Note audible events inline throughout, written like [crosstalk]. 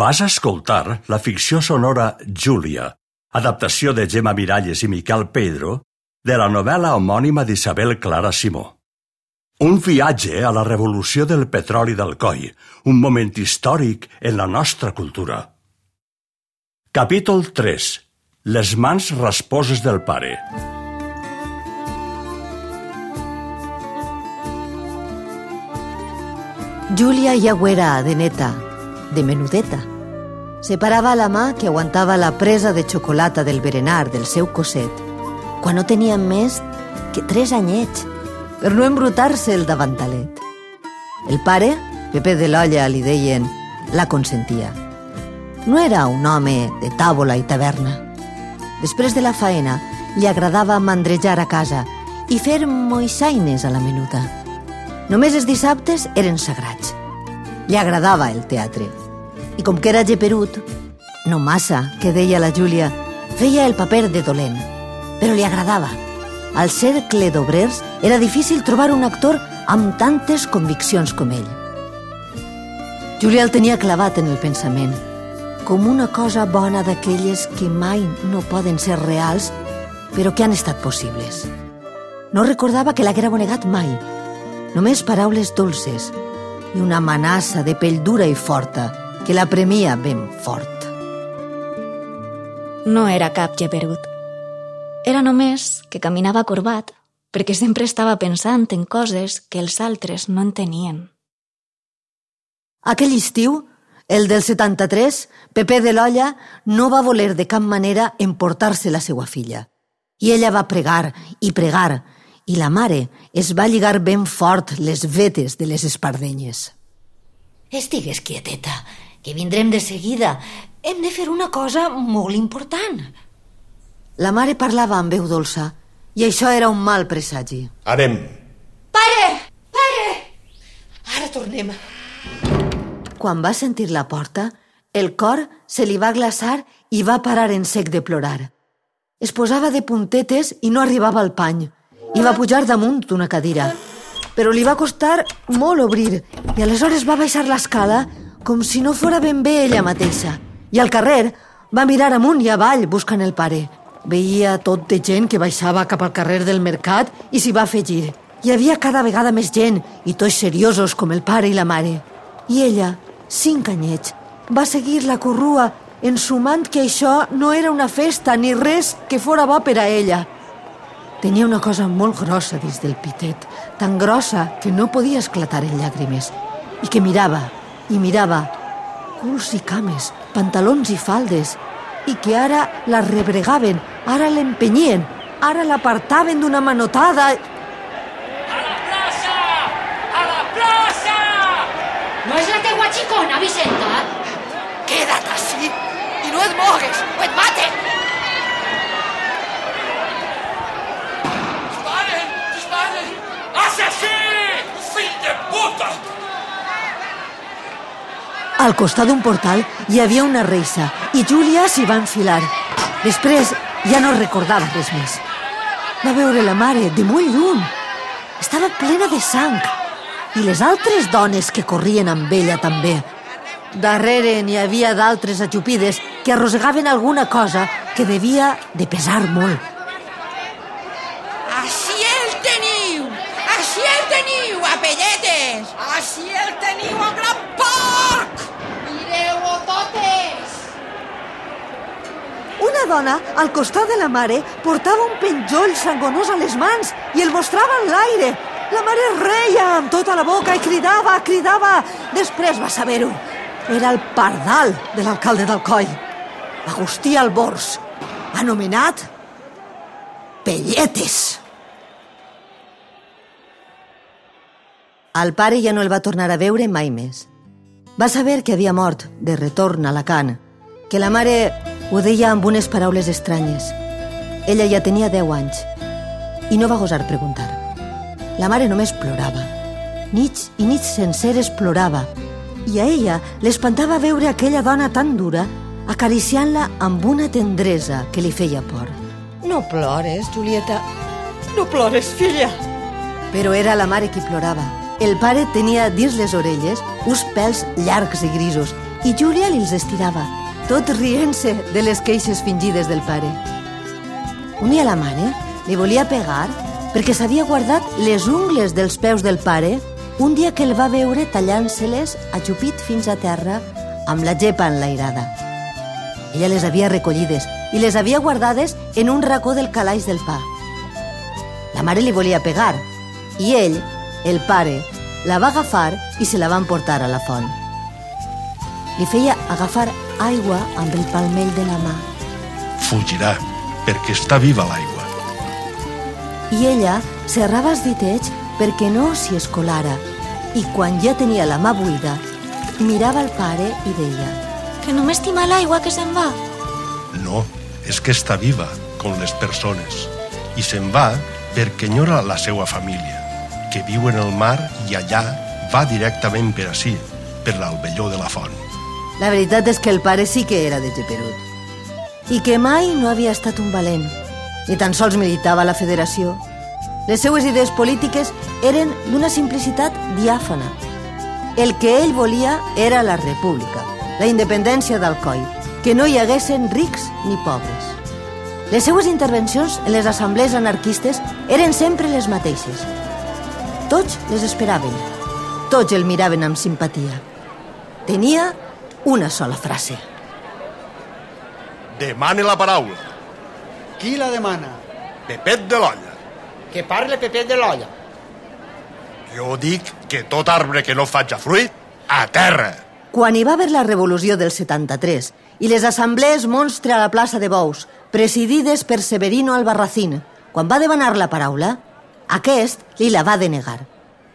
Vas escoltar la ficció sonora Júlia, adaptació de Gemma Miralles i Miquel Pedro, de la novel·la homònima d'Isabel Clara Simó. Un viatge a la revolució del petroli del coll, un moment històric en la nostra cultura. Capítol 3. Les mans rasposes del pare. Júlia ja ho era de menudeta. Separava la mà que aguantava la presa de xocolata del berenar del seu cosset, quan no tenia més que tres anyets, per no embrutar-se el davantalet. El pare, Pepe de l'Olla, li deien, la consentia. No era un home de tàbola i taverna. Després de la faena, li agradava mandrejar a casa i fer moixaines a la menuda. Només els dissabtes eren sagrats. Li agradava el teatre. I com que era geperut, no massa, que deia la Júlia, feia el paper de dolent. Però li agradava. Al cercle d'obrers era difícil trobar un actor amb tantes conviccions com ell. Júlia el tenia clavat en el pensament, com una cosa bona d'aquelles que mai no poden ser reals, però que han estat possibles. No recordava que l'haguera bonegat mai, només paraules dolces i una amenaça de pell dura i forta que la premia ben fort. No era cap geperut. Era només que caminava corbat perquè sempre estava pensant en coses que els altres no entenien. Aquell estiu, el del 73, Pepe de l'Olla no va voler de cap manera emportar-se la seva filla. I ella va pregar i pregar i la mare es va lligar ben fort les vetes de les espardenyes. Estigues quieteta, que vindrem de seguida. Hem de fer una cosa molt important. La mare parlava amb veu dolça i això era un mal presagi. Anem. Pare! Pare! Ara tornem. Quan va sentir la porta, el cor se li va glaçar i va parar en sec de plorar. Es posava de puntetes i no arribava al pany i va pujar damunt d'una cadira. Però li va costar molt obrir i aleshores va baixar l'escala com si no fora ben bé ella mateixa. I al carrer va mirar amunt i avall buscant el pare. Veia tot de gent que baixava cap al carrer del mercat i s'hi va afegir. Hi havia cada vegada més gent i tots seriosos com el pare i la mare. I ella, cinc anyets, va seguir la corrua ensumant que això no era una festa ni res que fora bo per a ella. Tenia una cosa molt grossa dins del pitet, tan grossa que no podia esclatar en llàgrimes, i que mirava, i mirava, culs i cames, pantalons i faldes, i que ara la rebregaven, ara l'empenyien, ara l'apartaven d'una manotada... A la plaça! A la plaça! No és la teua xicona, Vicenta? Queda't així i no et mogues o et maten! Disparen! Disparen! Assassí! Fill de puta! Al costat d'un portal hi havia una reissa i Júlia s'hi va enfilar. Després ja no recordava res més. Va veure la mare de molt lluny. Estava plena de sang. I les altres dones que corrien amb ella també. Darrere n'hi havia d'altres ajupides que arrossegaven alguna cosa que devia de pesar molt. Així el teniu! Així el teniu, apelletes! Així el teniu, a gran porc! Mireu-ho totes! Una dona, al costat de la mare, portava un penjoll sangonós a les mans i el mostrava en l'aire. La mare reia amb tota la boca i cridava, cridava. Després va saber-ho. Era el pardal de l'alcalde d'Alcoi, Agustí Albors, anomenat Pelletes. Al pare ja no el va tornar a veure mai més. Va saber que havia mort de retorn a Alacant, que la mare ho deia amb unes paraules estranyes. Ella ja tenia 10 anys i no va gosar preguntar. La mare només plorava. Nits i nits senceres plorava i a ella l'espantava veure aquella dona tan dura acariciant-la amb una tendresa que li feia por. No plores, Julieta. No plores, filla. Però era la mare qui plorava. El pare tenia dins les orelles uns pèls llargs i grisos i Júlia li els estirava, tot rient-se de les queixes fingides del pare. Un dia la mare li volia pegar perquè s'havia guardat les ungles dels peus del pare un dia que el va veure tallant-se-les ajupit fins a terra amb la gepa enlairada. Ella les havia recollides i les havia guardades en un racó del calaix del pa. La mare li volia pegar i ell, el pare, la va agafar i se la van portar a la font. Li feia agafar aigua amb el palmell de la mà Fugirà, perquè està viva l'aigua. i ella serrava els ditets perquè no s'hi escolara i quan ja tenia la mà buida mirava el pare i deia Que no m'estima l'aigua que se'n va. No, és que està viva, com les persones, i se'n va perquè enyora la seva família, que viu en el mar i allà va directament per ací, per l'albelló de la font. La veritat és que el pare sí que era de Geperut i que mai no havia estat un valent, ni tan sols militava a la federació. Les seues idees polítiques eren d'una simplicitat diàfana. El que ell volia era la república, la independència d'Alcoi, que no hi haguessin rics ni pobres. Les seues intervencions en les assemblees anarquistes eren sempre les mateixes. Tots les esperaven. Tots el miraven amb simpatia. Tenia una sola frase. Demane la paraula. Qui la demana? Pepet de l'olla. Que parle Pepet de l'olla. Jo dic que tot arbre que no faig fruit, a terra. Quan hi va haver la revolució del 73 i les assemblees monstre a la plaça de Bous, presidides per Severino Albarracín, quan va demanar la paraula, aquest li la va denegar.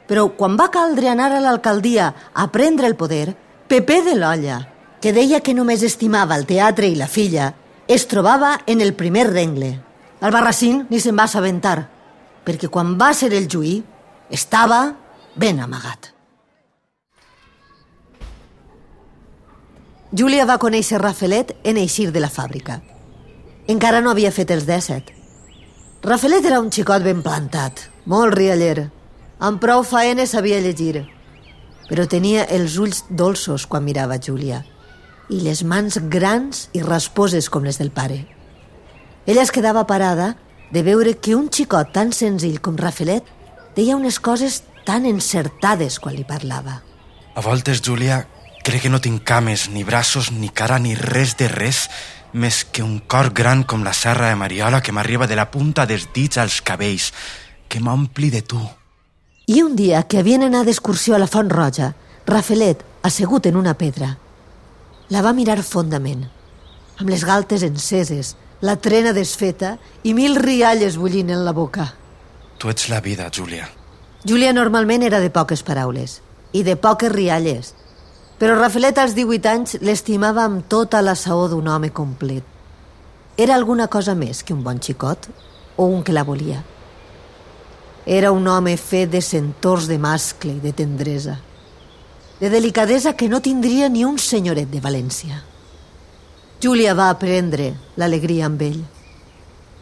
Però quan va caldre anar a l'alcaldia a prendre el poder, Pepé de l'Olla, que deia que només estimava el teatre i la filla, es trobava en el primer rengle. Albarracín ni se'n va assabentar, perquè quan va ser el juí estava ben amagat. Júlia va conèixer Rafelet en eixir de la fàbrica. Encara no havia fet els 17. Rafelet era un xicot ben plantat, molt rialler. Amb prou faenes sabia llegir. Però tenia els ulls dolços quan mirava Júlia i les mans grans i rasposes com les del pare. Ella es quedava parada de veure que un xicot tan senzill com Rafelet deia unes coses tan encertades quan li parlava. A voltes, Júlia, crec que no tinc cames, ni braços, ni cara, ni res de res, més que un cor gran com la serra de Mariola que m'arriba de la punta dels dits als cabells, que m'ompli de tu. I un dia que havien anat d'excursió a la Font Roja, Rafelet, assegut en una pedra, la va mirar fondament, amb les galtes enceses, la trena desfeta i mil rialles bullint en la boca. Tu ets la vida, Júlia. Júlia normalment era de poques paraules i de poques rialles, però Rafelet als 18 anys l'estimava amb tota la saó d'un home complet. Era alguna cosa més que un bon xicot o un que la volia. Era un home fet de centors de mascle i de tendresa, de delicadesa que no tindria ni un senyoret de València. Júlia va aprendre l'alegria amb ell.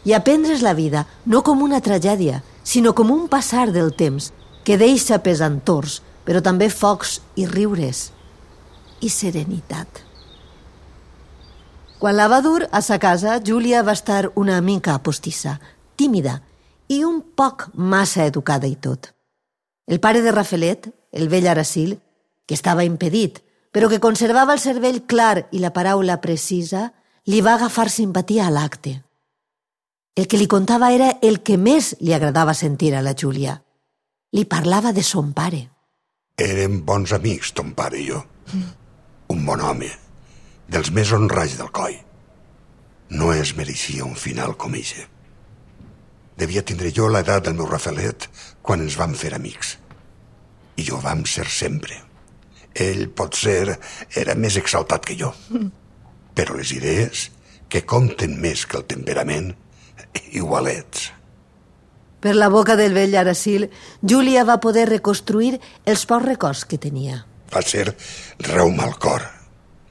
I aprendre's la vida no com una tragèdia, sinó com un passar del temps que deixa pesantors, però també focs i riures i serenitat. Quan la va dur a sa casa, Júlia va estar una mica postissa, tímida i un poc massa educada i tot. El pare de Rafelet, el vell Aracil, que estava impedit, però que conservava el cervell clar i la paraula precisa, li va agafar simpatia a l'acte. El que li contava era el que més li agradava sentir a la Júlia. Li parlava de son pare. Érem bons amics, ton pare i jo. Un bon home, dels més honrats del coi. No es mereixia un final com eixe. Devia tindre jo l'edat del meu Rafalet quan ens vam fer amics. I jo vam ser sempre. Ell, pot ser, era més exaltat que jo. Però les idees, que compten més que el temperament, igualets. Per la boca del vell Aracil, Júlia va poder reconstruir els pocs records que tenia. Va ser Raum al cor,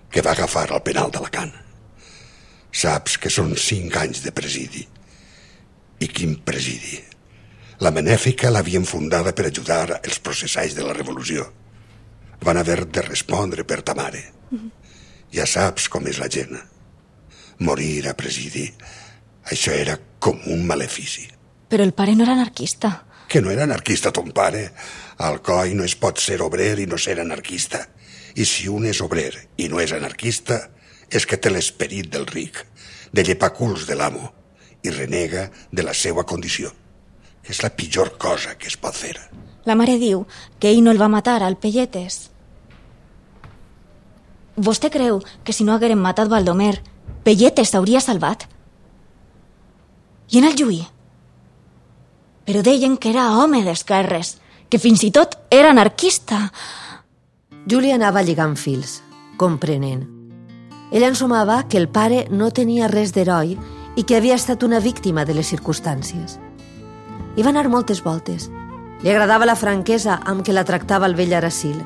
que va agafar al penal d'Alacant. Saps que són cinc anys de presidi. I quin presidi? La benèfica l'havien fundada per ajudar els processats de la revolució. Van haver de respondre per ta mare. Ja saps com és la gent. Morir a presidir, això era com un malefici. Però el pare no era anarquista. Que no era anarquista ton pare. Al coi no es pot ser obrer i no ser anarquista. I si un és obrer i no és anarquista, és que té l'esperit del ric, de llepaculs de l'amo, i renega de la seva condició, que és la pitjor cosa que es pot fer. La mare diu que ell no el va matar al Pelletes. Vostè creu que si no haguérem matat Baldomer, Pelletes s'hauria salvat? I en el Lluí? Però deien que era home d'esquerres, que fins i tot era anarquista. Júlia anava lligant fils, comprenent. Ell ensumava que el pare no tenia res d'heroi i que havia estat una víctima de les circumstàncies. I va anar moltes voltes. Li agradava la franquesa amb què la tractava el vell Aracil.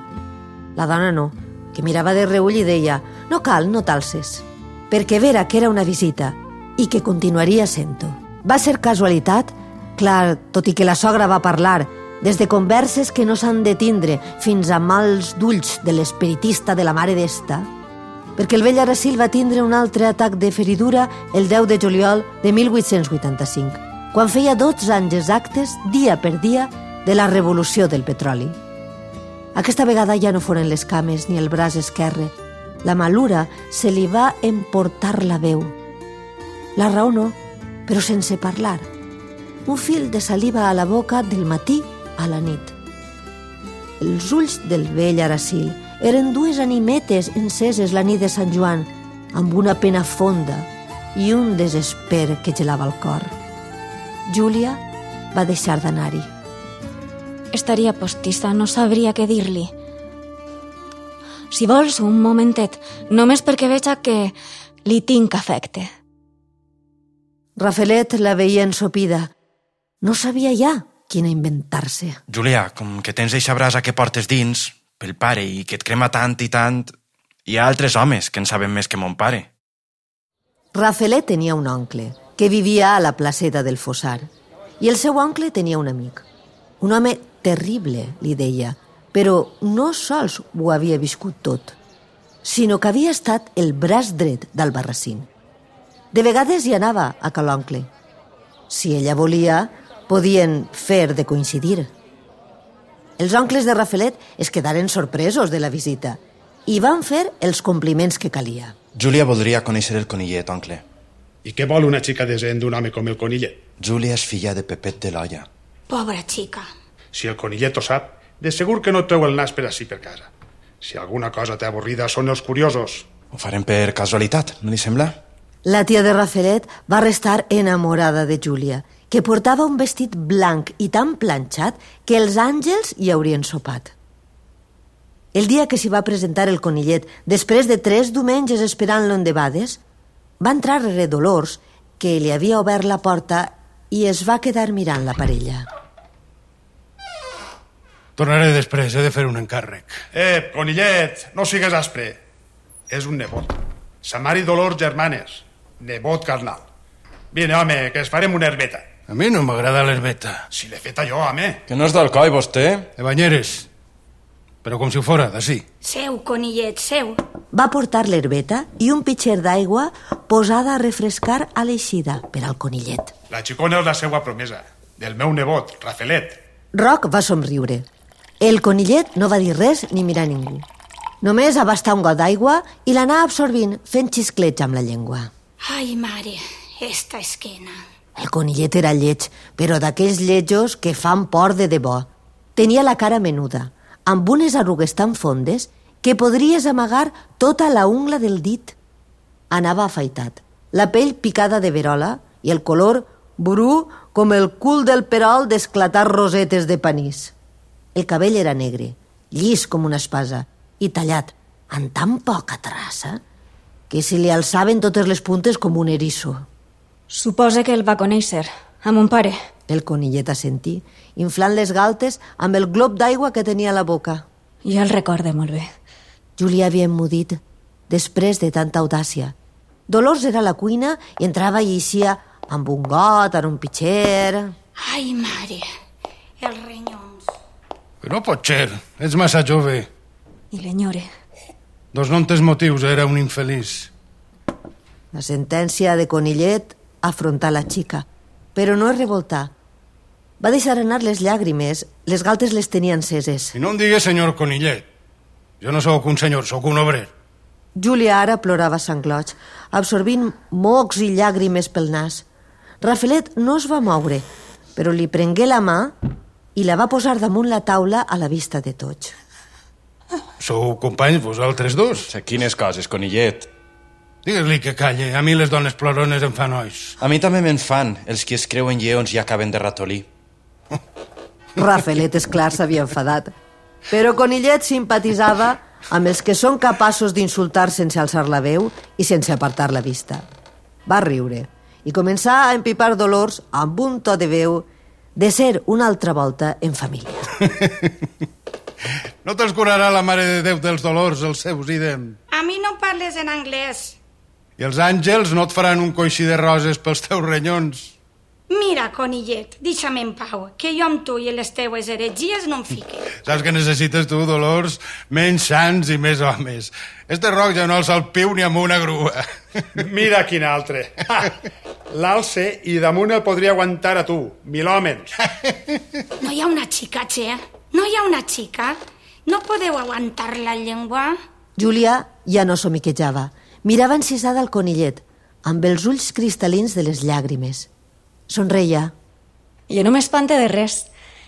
La dona no, que mirava de reull i deia «No cal, no t'alces», perquè vera que era una visita i que continuaria sent-ho. Va ser casualitat? Clar, tot i que la sogra va parlar, des de converses que no s'han de tindre fins a mals d'ulls de l'espiritista de la mare d'esta, perquè el vell Aracil va tindre un altre atac de feridura el 10 de juliol de 1885, quan feia 12 anys exactes, dia per dia, de la revolució del petroli. Aquesta vegada ja no foren les cames ni el braç esquerre. La malura se li va emportar la veu. La raó no, però sense parlar. Un fil de saliva a la boca del matí a la nit. Els ulls del vell Aracil eren dues animetes enceses la nit de Sant Joan, amb una pena fonda i un desesper que gelava el cor. Júlia va deixar d'anar-hi. Estaria postissa, no sabria què dir-li. Si vols, un momentet, només perquè veig que li tinc afecte. Rafelet la veia ensopida. No sabia ja quina inventar-se. Júlia, com que tens eixa brasa que portes dins, pel pare, i que et crema tant i tant, hi ha altres homes que en saben més que mon pare. Rafelet tenia un oncle, que vivia a la placeta del Fossar, i el seu oncle tenia un amic. Un home terrible, li deia, però no sols ho havia viscut tot, sinó que havia estat el braç dret d'Albarracín. De vegades hi anava a cal oncle. Si ella volia, podien fer de coincidir. Els oncles de Rafelet es quedaren sorpresos de la visita i van fer els compliments que calia. Júlia voldria conèixer el conillet, oncle. I què vol una xica decent d'un home com el conillet? Júlia és filla de Pepet de l'Olla. Pobra xica. Si el conillet ho sap, de segur que no treu el nas per ací per casa. Si alguna cosa té avorrida són els curiosos. Ho farem per casualitat, no li sembla? La tia de Rafelet va restar enamorada de Júlia, que portava un vestit blanc i tan planxat que els àngels hi haurien sopat. El dia que s'hi va presentar el conillet, després de tres diumenges esperant-lo en debades, va entrar rere Dolors, que li havia obert la porta i es va quedar mirant la parella. Tornaré després, he de fer un encàrrec. Eh, conillet, no sigues aspre. És un nebot. Sa mare i Dolors germanes. Nebot carnal. Vine, home, que es farem una herbeta. A mi no m'agrada l'herbeta. Si l'he feta jo, home. Que no és d'Alcoi, vostè? De Banyeres. Però com si ho fora, d'ací. Seu, conillet, seu. Va portar l'herbeta i un pitxer d'aigua posada a refrescar a l'eixida per al conillet. La xicona és la seva promesa. Del meu nebot, Rafelet. Roc va somriure. El conillet no va dir res ni mirar ningú. Només abastar un got d'aigua i l'anar absorbint fent xisclets amb la llengua. Ai, mare, esta esquena. El conillet era lleig, però d'aquells lletjos que fan por de debò. Tenia la cara menuda, amb unes arrugues tan fondes que podries amagar tota la ungla del dit. Anava afaitat, la pell picada de verola i el color bru com el cul del perol d'esclatar rosetes de panís. El cabell era negre, llis com una espasa, i tallat amb tan poca traça que se li alçaven totes les puntes com un eriçó. Suposa que el va conèixer, a mon pare. El conillet assentí, inflant les galtes amb el glob d'aigua que tenia a la boca. Ja el recorde molt bé. Júlia havia emmudit, després de tanta audàcia. Dolors era a la cuina i entrava i eixia amb un got, en un pitxer... Ai, mare, els renyons. Que no pot ser, ets massa jove. I l'enyore. Dos nontes motius, era un infeliç. La sentència de Conillet afrontà la xica, però no es revoltà. Va deixar anar les llàgrimes, les galtes les tenia enceses. I no em digues senyor Conillet. Jo no sóc un senyor, sóc un obrer. Júlia ara plorava sangloig, absorbint mocs i llàgrimes pel nas. Rafelet no es va moure, però li prengué la mà i la va posar damunt la taula a la vista de tots. Sou companys, vosaltres dos? Quines coses, conillet. Digues-li que calle, a mi les dones plorones em fan ois. A mi també me'n fan, els qui es creuen lleons i acaben de ratolí. [laughs] Rafelet, és clar, s'havia enfadat. Però Conillet simpatitzava amb els que són capaços d'insultar sense alçar la veu i sense apartar la vista. Va riure i començar a empipar Dolors amb un to de veu de ser una altra volta en família. [laughs] No te'ls curarà la Mare de Déu dels dolors, els seus idem. A mi no parles en anglès. I els àngels no et faran un coixí de roses pels teus renyons. Mira, conillet, deixa'm en pau, que jo amb tu i les teues heretgies no em fique. Saps què necessites tu, Dolors? Menys sants i més homes. Este roc ja no alça el piu ni amb una grua. Mira quin altre. L'alce i damunt el podria aguantar a tu, mil homes. No hi ha una xica, Che? No hi ha una xica? No podeu aguantar la llengua? Júlia ja no somiquejava. Mirava encisada el conillet, amb els ulls cristal·lins de les llàgrimes. Somreia. Jo no m'espante de res.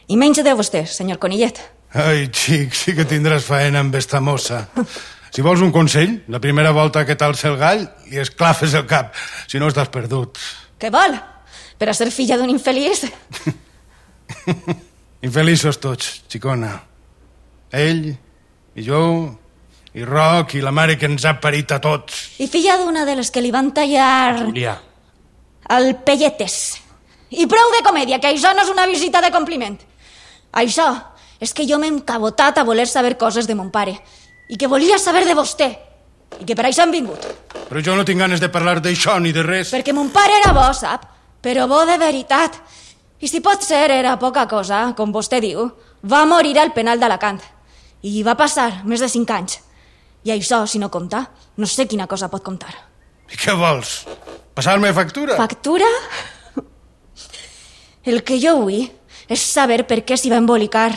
I menys de vostè, senyor Conillet. Ai, xic, sí que tindràs faena amb esta mossa. Si vols un consell, la primera volta que t'alça el gall, li esclafes el cap, si no estàs perdut. Què vol? Per a ser filla d'un infeliç? [laughs] Infeliços tots, xicona. Ell, i jo, i Roc, i la mare que ens ha parit a tots. I filla d'una de les que li van tallar... Júlia, El pelletes. I prou de comèdia, que això no és una visita de compliment. Això és que jo m'he encabotat a voler saber coses de mon pare i que volia saber de vostè i que per això hem vingut. Però jo no tinc ganes de parlar d'això ni de res. Perquè mon pare era bo, sap? Però bo de veritat. I si pot ser era poca cosa, com vostè diu, va morir al penal d'Alacant. I va passar més de cinc anys. I això, si no compta, no sé quina cosa pot comptar. I què vols? Passar-me factura? Factura? El que jo vull és saber per què s'hi va embolicar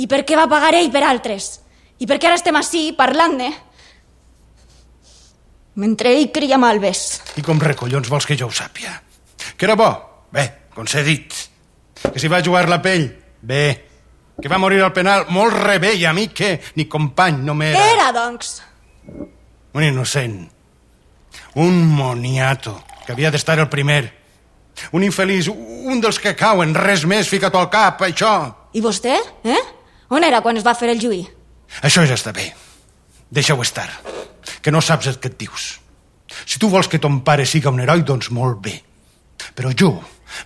i per què va pagar ell per altres i per què ara estem així parlant-ne mentre ell cria malves. I com recollons vols que jo ho sàpia? Que era bo? Bé, concedit. Que s'hi va jugar la pell? Bé. Que va morir al penal? Molt rebé, i a mi què? Ni company no m'era. Era, doncs. Un innocent. Un moniato, que havia d'estar el primer. Un infeliç, un dels que cauen, res més, fica-t'ho al cap, això. I vostè, eh? On era quan es va fer el juí? Això ja està bé. Deixa-ho estar, que no saps el que et dius. Si tu vols que ton pare siga un heroi, doncs molt bé. Però jo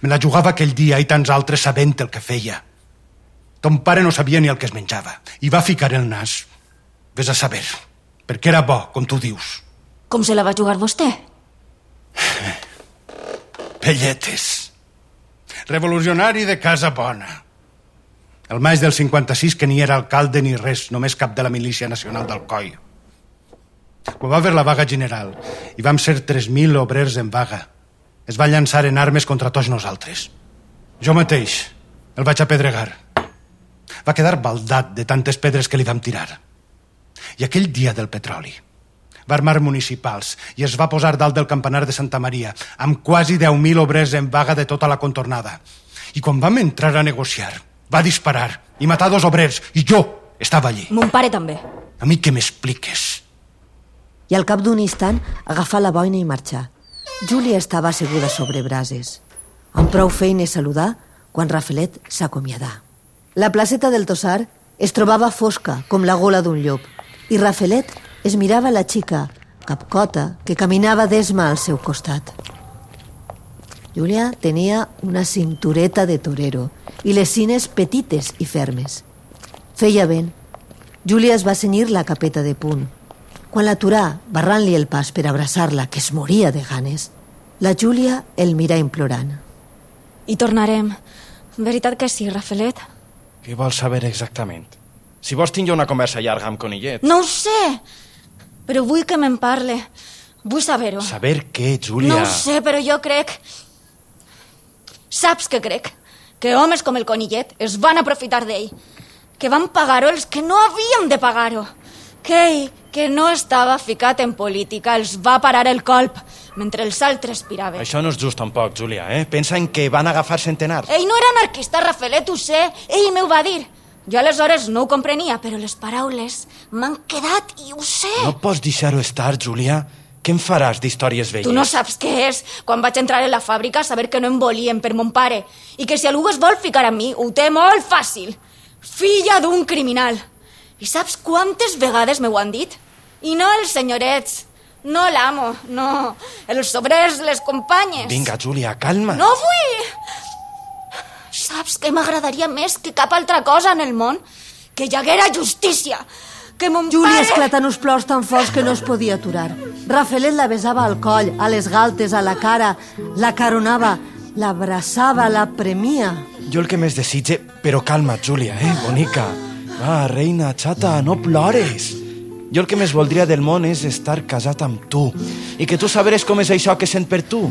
me la jugava aquell dia i tants altres sabent el que feia. Ton pare no sabia ni el que es menjava i va ficar el nas. Ves a saber, perquè era bo, com tu dius. Com se la va jugar vostè? [laughs] Pelletes. Revolucionari de casa bona. El maig del 56 que ni era alcalde ni res, només cap de la milícia nacional del coi. Quan va haver la vaga general i vam ser 3.000 obrers en vaga, es va llançar en armes contra tots nosaltres. Jo mateix el vaig apedregar. Va quedar baldat de tantes pedres que li vam tirar. I aquell dia del petroli va armar municipals i es va posar dalt del campanar de Santa Maria amb quasi 10.000 obrers en vaga de tota la contornada. I quan vam entrar a negociar, va disparar i matar dos obrers i jo estava allí. Mon pare també. A mi què m'expliques? I al cap d'un instant agafar la boina i marxar. Júlia estava asseguda sobre brases. Amb prou feines saludar quan Rafelet s'acomiadà. La placeta del Tossar es trobava fosca com la gola d'un llop i Rafelet es mirava la xica, capcota, que caminava d'esma al seu costat. Júlia tenia una cintureta de torero i les cines petites i fermes. Feia vent. Júlia es va cenyir la capeta de punt. Quan l'aturà, barrant-li el pas per abraçar-la, que es moria de ganes, la Júlia el mirà implorant. I tornarem. Veritat que sí, Rafelet? Què vols saber exactament? Si vols tinc jo una conversa llarga amb Conillet. No ho sé! Però vull que me'n parle. Vull saber-ho. Saber què, Júlia? No ho sé, però jo crec... Saps què crec? Que homes com el conillet es van aprofitar d'ell. Que van pagar-ho els que no havíem de pagar-ho. Que ell, que no estava ficat en política, els va parar el colp mentre els altres piraven. Això no és just tampoc, Júlia, eh? Pensa en que van agafar centenars. Ell no era anarquista, Rafaelet, ho sé. Ell m'ho va dir. Jo aleshores no ho comprenia, però les paraules m'han quedat i ho sé. No pots deixar-ho estar, Júlia. Què en faràs d'històries velles? Tu no saps què és. Quan vaig entrar a la fàbrica, saber que no em volien per mon pare i que si algú es vol ficar amb mi, ho té molt fàcil. Filla d'un criminal. I saps quantes vegades m'ho han dit? I no els senyorets, no l'amo, no. Els obrers, les companyes. Vinga, Júlia, calma. No vull! Saps que m'agradaria més que cap altra cosa en el món? Que hi haguera justícia. Que mon Júlia pare... esclata uns plors tan forts que no es podia aturar. Rafelet la besava al coll, a les galtes, a la cara, la caronava, l'abraçava, la premia. Jo el que més desitge... Però calma, Júlia, eh, bonica. Va, reina, xata, no plores. Jo el que més voldria del món és estar casat amb tu. I que tu saberes com és això que sent per tu.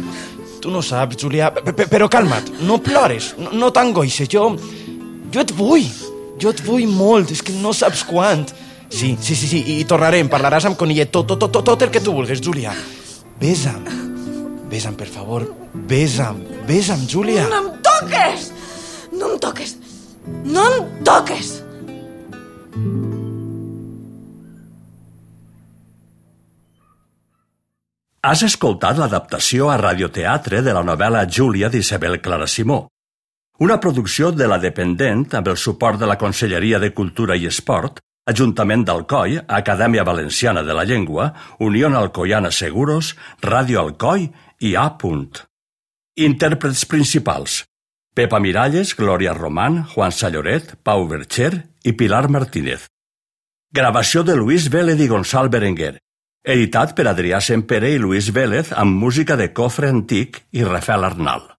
Tu no saps, p- Però calma't, no plores, no, no t'angoixes. Jo... Jo et vull. Jo et vull molt, és que no saps quant. Sí, sí, sí, sí, i tornarem, parlaràs amb Conillet, tot, tot, tot, tot el que tu vulguis, Júlia. Besa'm. Besa'm, per favor. Besa'm. Besa'm, Júlia. No em toques! No em toques! No em toques! Has escoltat l'adaptació a radioteatre de la novel·la Júlia d'Isabel Clara Simó, una producció de la Dependent amb el suport de la Conselleria de Cultura i Esport, Ajuntament d'Alcoi, Acadèmia Valenciana de la Llengua, Unió Alcoiana Seguros, Ràdio Alcoi i A. Intèrprets principals. Pepa Miralles, Glòria Román, Juan Salloret, Pau Bercher i Pilar Martínez. Gravació de Luis Vélez i Gonçal Berenguer. Editat per Adrià Sempere i Luis Vélez amb música de Cofre Antic i Rafael Arnal.